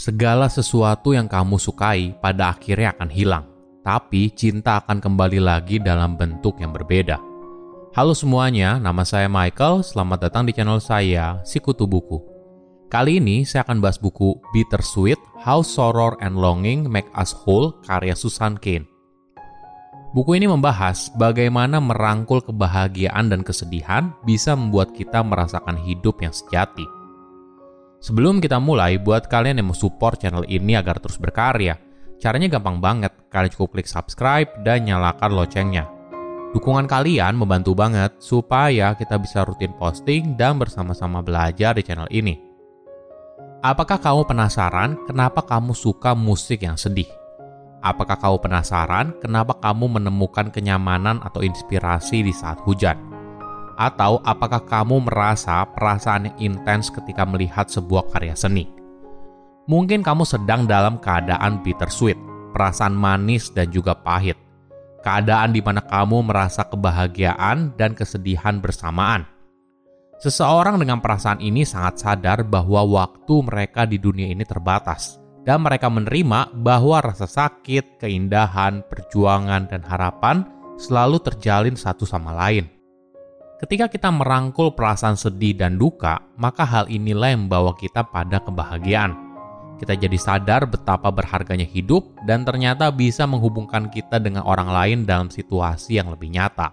Segala sesuatu yang kamu sukai pada akhirnya akan hilang, tapi cinta akan kembali lagi dalam bentuk yang berbeda. Halo semuanya, nama saya Michael. Selamat datang di channel saya, Sikutu Buku. Kali ini saya akan bahas buku Bittersweet: How Sorrow and Longing Make Us Whole karya Susan Cain. Buku ini membahas bagaimana merangkul kebahagiaan dan kesedihan bisa membuat kita merasakan hidup yang sejati. Sebelum kita mulai, buat kalian yang mau support channel ini agar terus berkarya, caranya gampang banget. Kalian cukup klik subscribe dan nyalakan loncengnya. Dukungan kalian membantu banget supaya kita bisa rutin posting dan bersama-sama belajar di channel ini. Apakah kamu penasaran kenapa kamu suka musik yang sedih? Apakah kamu penasaran kenapa kamu menemukan kenyamanan atau inspirasi di saat hujan? Atau apakah kamu merasa perasaan yang intens ketika melihat sebuah karya seni? Mungkin kamu sedang dalam keadaan bittersweet, perasaan manis dan juga pahit. Keadaan di mana kamu merasa kebahagiaan dan kesedihan bersamaan. Seseorang dengan perasaan ini sangat sadar bahwa waktu mereka di dunia ini terbatas, dan mereka menerima bahwa rasa sakit, keindahan, perjuangan, dan harapan selalu terjalin satu sama lain. Ketika kita merangkul perasaan sedih dan duka, maka hal inilah yang membawa kita pada kebahagiaan. Kita jadi sadar betapa berharganya hidup dan ternyata bisa menghubungkan kita dengan orang lain dalam situasi yang lebih nyata.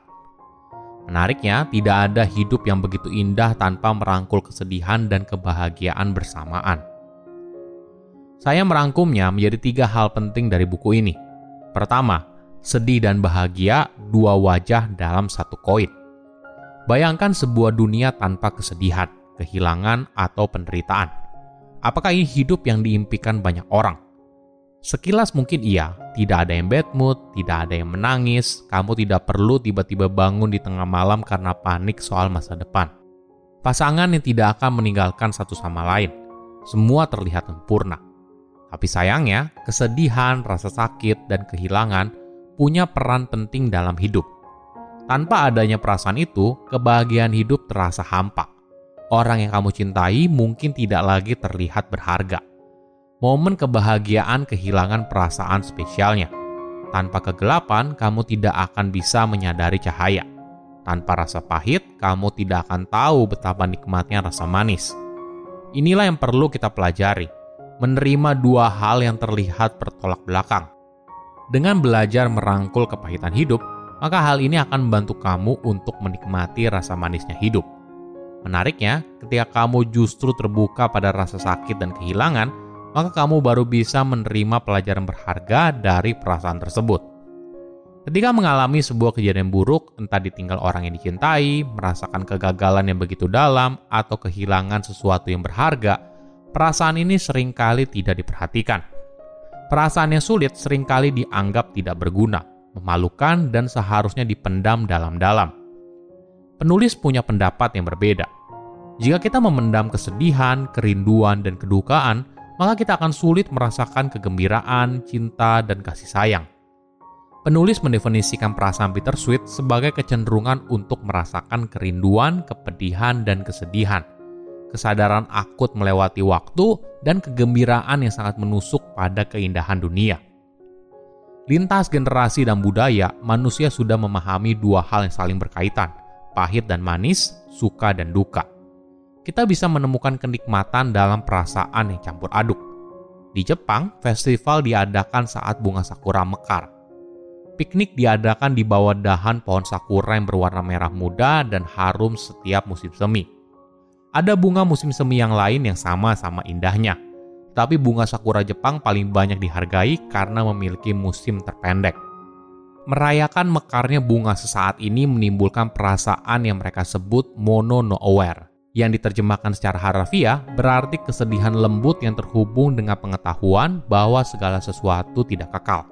Menariknya, tidak ada hidup yang begitu indah tanpa merangkul kesedihan dan kebahagiaan bersamaan. Saya merangkumnya menjadi tiga hal penting dari buku ini. Pertama, sedih dan bahagia dua wajah dalam satu koin. Bayangkan sebuah dunia tanpa kesedihan, kehilangan, atau penderitaan. Apakah ini hidup yang diimpikan banyak orang? Sekilas mungkin iya, tidak ada yang bad mood, tidak ada yang menangis, kamu tidak perlu tiba-tiba bangun di tengah malam karena panik soal masa depan. Pasangan yang tidak akan meninggalkan satu sama lain, semua terlihat sempurna. Tapi sayangnya, kesedihan, rasa sakit, dan kehilangan punya peran penting dalam hidup tanpa adanya perasaan itu, kebahagiaan hidup terasa hampa. Orang yang kamu cintai mungkin tidak lagi terlihat berharga. Momen kebahagiaan kehilangan perasaan spesialnya. Tanpa kegelapan, kamu tidak akan bisa menyadari cahaya. Tanpa rasa pahit, kamu tidak akan tahu betapa nikmatnya rasa manis. Inilah yang perlu kita pelajari, menerima dua hal yang terlihat bertolak belakang. Dengan belajar merangkul kepahitan hidup, maka hal ini akan membantu kamu untuk menikmati rasa manisnya hidup. Menariknya, ketika kamu justru terbuka pada rasa sakit dan kehilangan, maka kamu baru bisa menerima pelajaran berharga dari perasaan tersebut. Ketika mengalami sebuah kejadian buruk, entah ditinggal orang yang dicintai, merasakan kegagalan yang begitu dalam, atau kehilangan sesuatu yang berharga, perasaan ini sering kali tidak diperhatikan. Perasaan yang sulit sering kali dianggap tidak berguna, memalukan, dan seharusnya dipendam dalam-dalam. Penulis punya pendapat yang berbeda. Jika kita memendam kesedihan, kerinduan, dan kedukaan, maka kita akan sulit merasakan kegembiraan, cinta, dan kasih sayang. Penulis mendefinisikan perasaan bittersweet sebagai kecenderungan untuk merasakan kerinduan, kepedihan, dan kesedihan. Kesadaran akut melewati waktu dan kegembiraan yang sangat menusuk pada keindahan dunia lintas generasi dan budaya, manusia sudah memahami dua hal yang saling berkaitan, pahit dan manis, suka dan duka. Kita bisa menemukan kenikmatan dalam perasaan yang campur aduk. Di Jepang, festival diadakan saat bunga sakura mekar. Piknik diadakan di bawah dahan pohon sakura yang berwarna merah muda dan harum setiap musim semi. Ada bunga musim semi yang lain yang sama-sama indahnya. Tapi bunga sakura Jepang paling banyak dihargai karena memiliki musim terpendek. Merayakan mekarnya bunga sesaat ini menimbulkan perasaan yang mereka sebut mono no aware yang diterjemahkan secara harfiah berarti kesedihan lembut yang terhubung dengan pengetahuan bahwa segala sesuatu tidak kekal.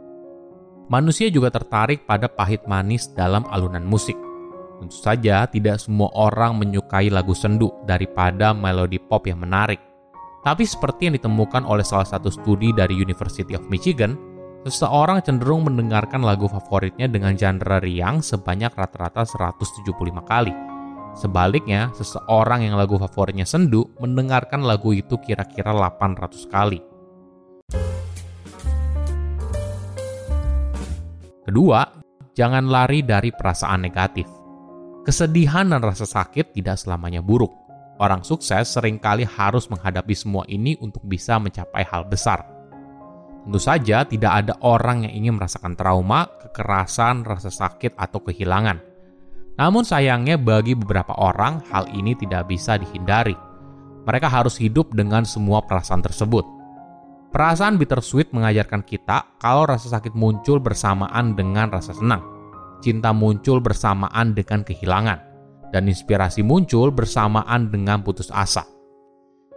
Manusia juga tertarik pada pahit manis dalam alunan musik. Tentu saja tidak semua orang menyukai lagu sendu daripada melodi pop yang menarik. Tapi seperti yang ditemukan oleh salah satu studi dari University of Michigan, seseorang cenderung mendengarkan lagu favoritnya dengan genre riang sebanyak rata-rata 175 kali Sebaliknya, seseorang yang lagu favoritnya sendu mendengarkan lagu itu kira-kira 800 kali. Kedua, jangan lari dari perasaan negatif. Kesedihan dan rasa sakit tidak selamanya buruk. Orang sukses sering kali harus menghadapi semua ini untuk bisa mencapai hal besar. Tentu saja tidak ada orang yang ingin merasakan trauma, kekerasan, rasa sakit, atau kehilangan – namun sayangnya bagi beberapa orang hal ini tidak bisa dihindari. Mereka harus hidup dengan semua perasaan tersebut. Perasaan bittersweet mengajarkan kita kalau rasa sakit muncul bersamaan dengan rasa senang. Cinta muncul bersamaan dengan kehilangan. Dan inspirasi muncul bersamaan dengan putus asa.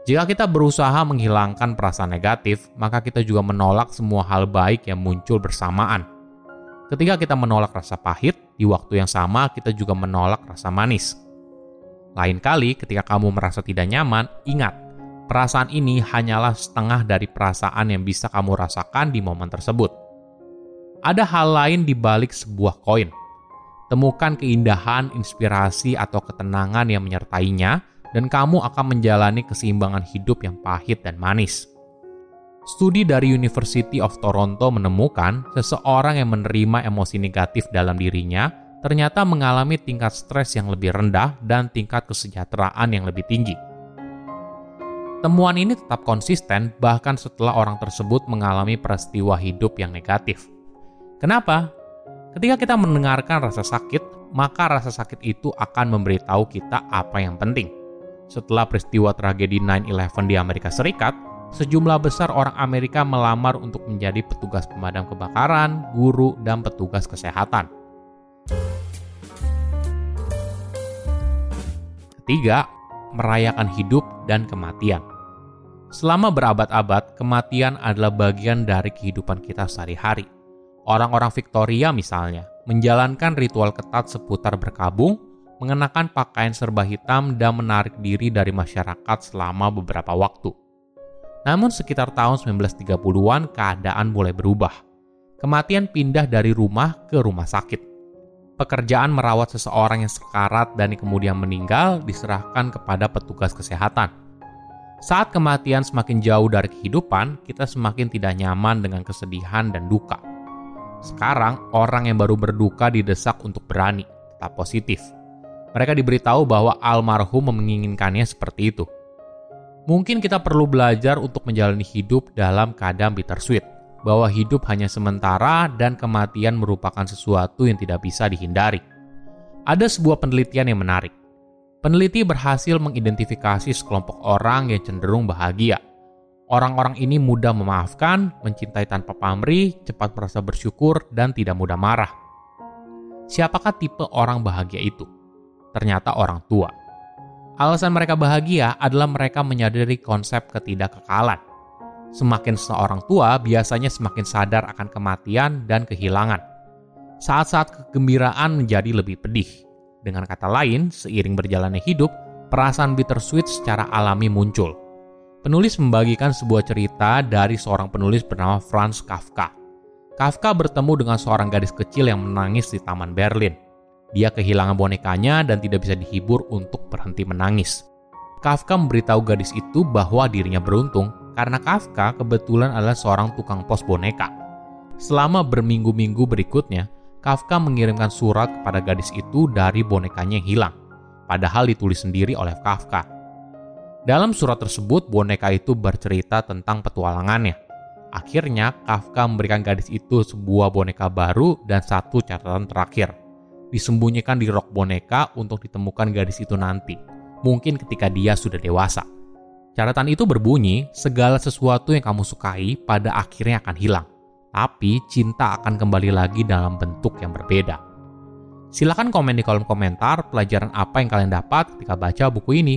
Jika kita berusaha menghilangkan perasaan negatif, maka kita juga menolak semua hal baik yang muncul bersamaan Ketika kita menolak rasa pahit, di waktu yang sama kita juga menolak rasa manis. Lain kali, ketika kamu merasa tidak nyaman, ingat, perasaan ini hanyalah setengah dari perasaan yang bisa kamu rasakan di momen tersebut. Ada hal lain di balik sebuah koin. Temukan keindahan, inspirasi, atau ketenangan yang menyertainya, dan kamu akan menjalani keseimbangan hidup yang pahit dan manis. Studi dari University of Toronto menemukan seseorang yang menerima emosi negatif dalam dirinya ternyata mengalami tingkat stres yang lebih rendah dan tingkat kesejahteraan yang lebih tinggi. Temuan ini tetap konsisten bahkan setelah orang tersebut mengalami peristiwa hidup yang negatif. Kenapa? Ketika kita mendengarkan rasa sakit, maka rasa sakit itu akan memberitahu kita apa yang penting. Setelah peristiwa tragedi 9/11 di Amerika Serikat, sejumlah besar orang Amerika melamar untuk menjadi petugas pemadam kebakaran, guru, dan petugas kesehatan. Ketiga, merayakan hidup dan kematian. Selama berabad-abad, kematian adalah bagian dari kehidupan kita sehari-hari. Orang-orang Victoria misalnya, menjalankan ritual ketat seputar berkabung, mengenakan pakaian serba hitam dan menarik diri dari masyarakat selama beberapa waktu. Namun sekitar tahun 1930-an keadaan mulai berubah. Kematian pindah dari rumah ke rumah sakit. Pekerjaan merawat seseorang yang sekarat dan kemudian meninggal diserahkan kepada petugas kesehatan. Saat kematian semakin jauh dari kehidupan, kita semakin tidak nyaman dengan kesedihan dan duka. Sekarang, orang yang baru berduka didesak untuk berani, tetap positif. Mereka diberitahu bahwa almarhum menginginkannya seperti itu. Mungkin kita perlu belajar untuk menjalani hidup dalam keadaan bittersweet, bahwa hidup hanya sementara dan kematian merupakan sesuatu yang tidak bisa dihindari. Ada sebuah penelitian yang menarik. Peneliti berhasil mengidentifikasi sekelompok orang yang cenderung bahagia. Orang-orang ini mudah memaafkan, mencintai tanpa pamrih, cepat merasa bersyukur, dan tidak mudah marah. Siapakah tipe orang bahagia itu? Ternyata orang tua Alasan mereka bahagia adalah mereka menyadari konsep ketidakkekalan. Semakin seorang tua, biasanya semakin sadar akan kematian dan kehilangan. Saat-saat kegembiraan menjadi lebih pedih. Dengan kata lain, seiring berjalannya hidup, perasaan bittersweet secara alami muncul. Penulis membagikan sebuah cerita dari seorang penulis bernama Franz Kafka. Kafka bertemu dengan seorang gadis kecil yang menangis di Taman Berlin. Dia kehilangan bonekanya dan tidak bisa dihibur untuk berhenti menangis. Kafka memberitahu gadis itu bahwa dirinya beruntung karena Kafka kebetulan adalah seorang tukang pos boneka. Selama berminggu-minggu berikutnya, Kafka mengirimkan surat kepada gadis itu dari bonekanya yang hilang, padahal ditulis sendiri oleh Kafka. Dalam surat tersebut, boneka itu bercerita tentang petualangannya. Akhirnya, Kafka memberikan gadis itu sebuah boneka baru dan satu catatan terakhir. Disembunyikan di rok boneka untuk ditemukan gadis itu nanti, mungkin ketika dia sudah dewasa. Catatan itu berbunyi, segala sesuatu yang kamu sukai pada akhirnya akan hilang. Tapi cinta akan kembali lagi dalam bentuk yang berbeda. Silahkan komen di kolom komentar pelajaran apa yang kalian dapat ketika baca buku ini.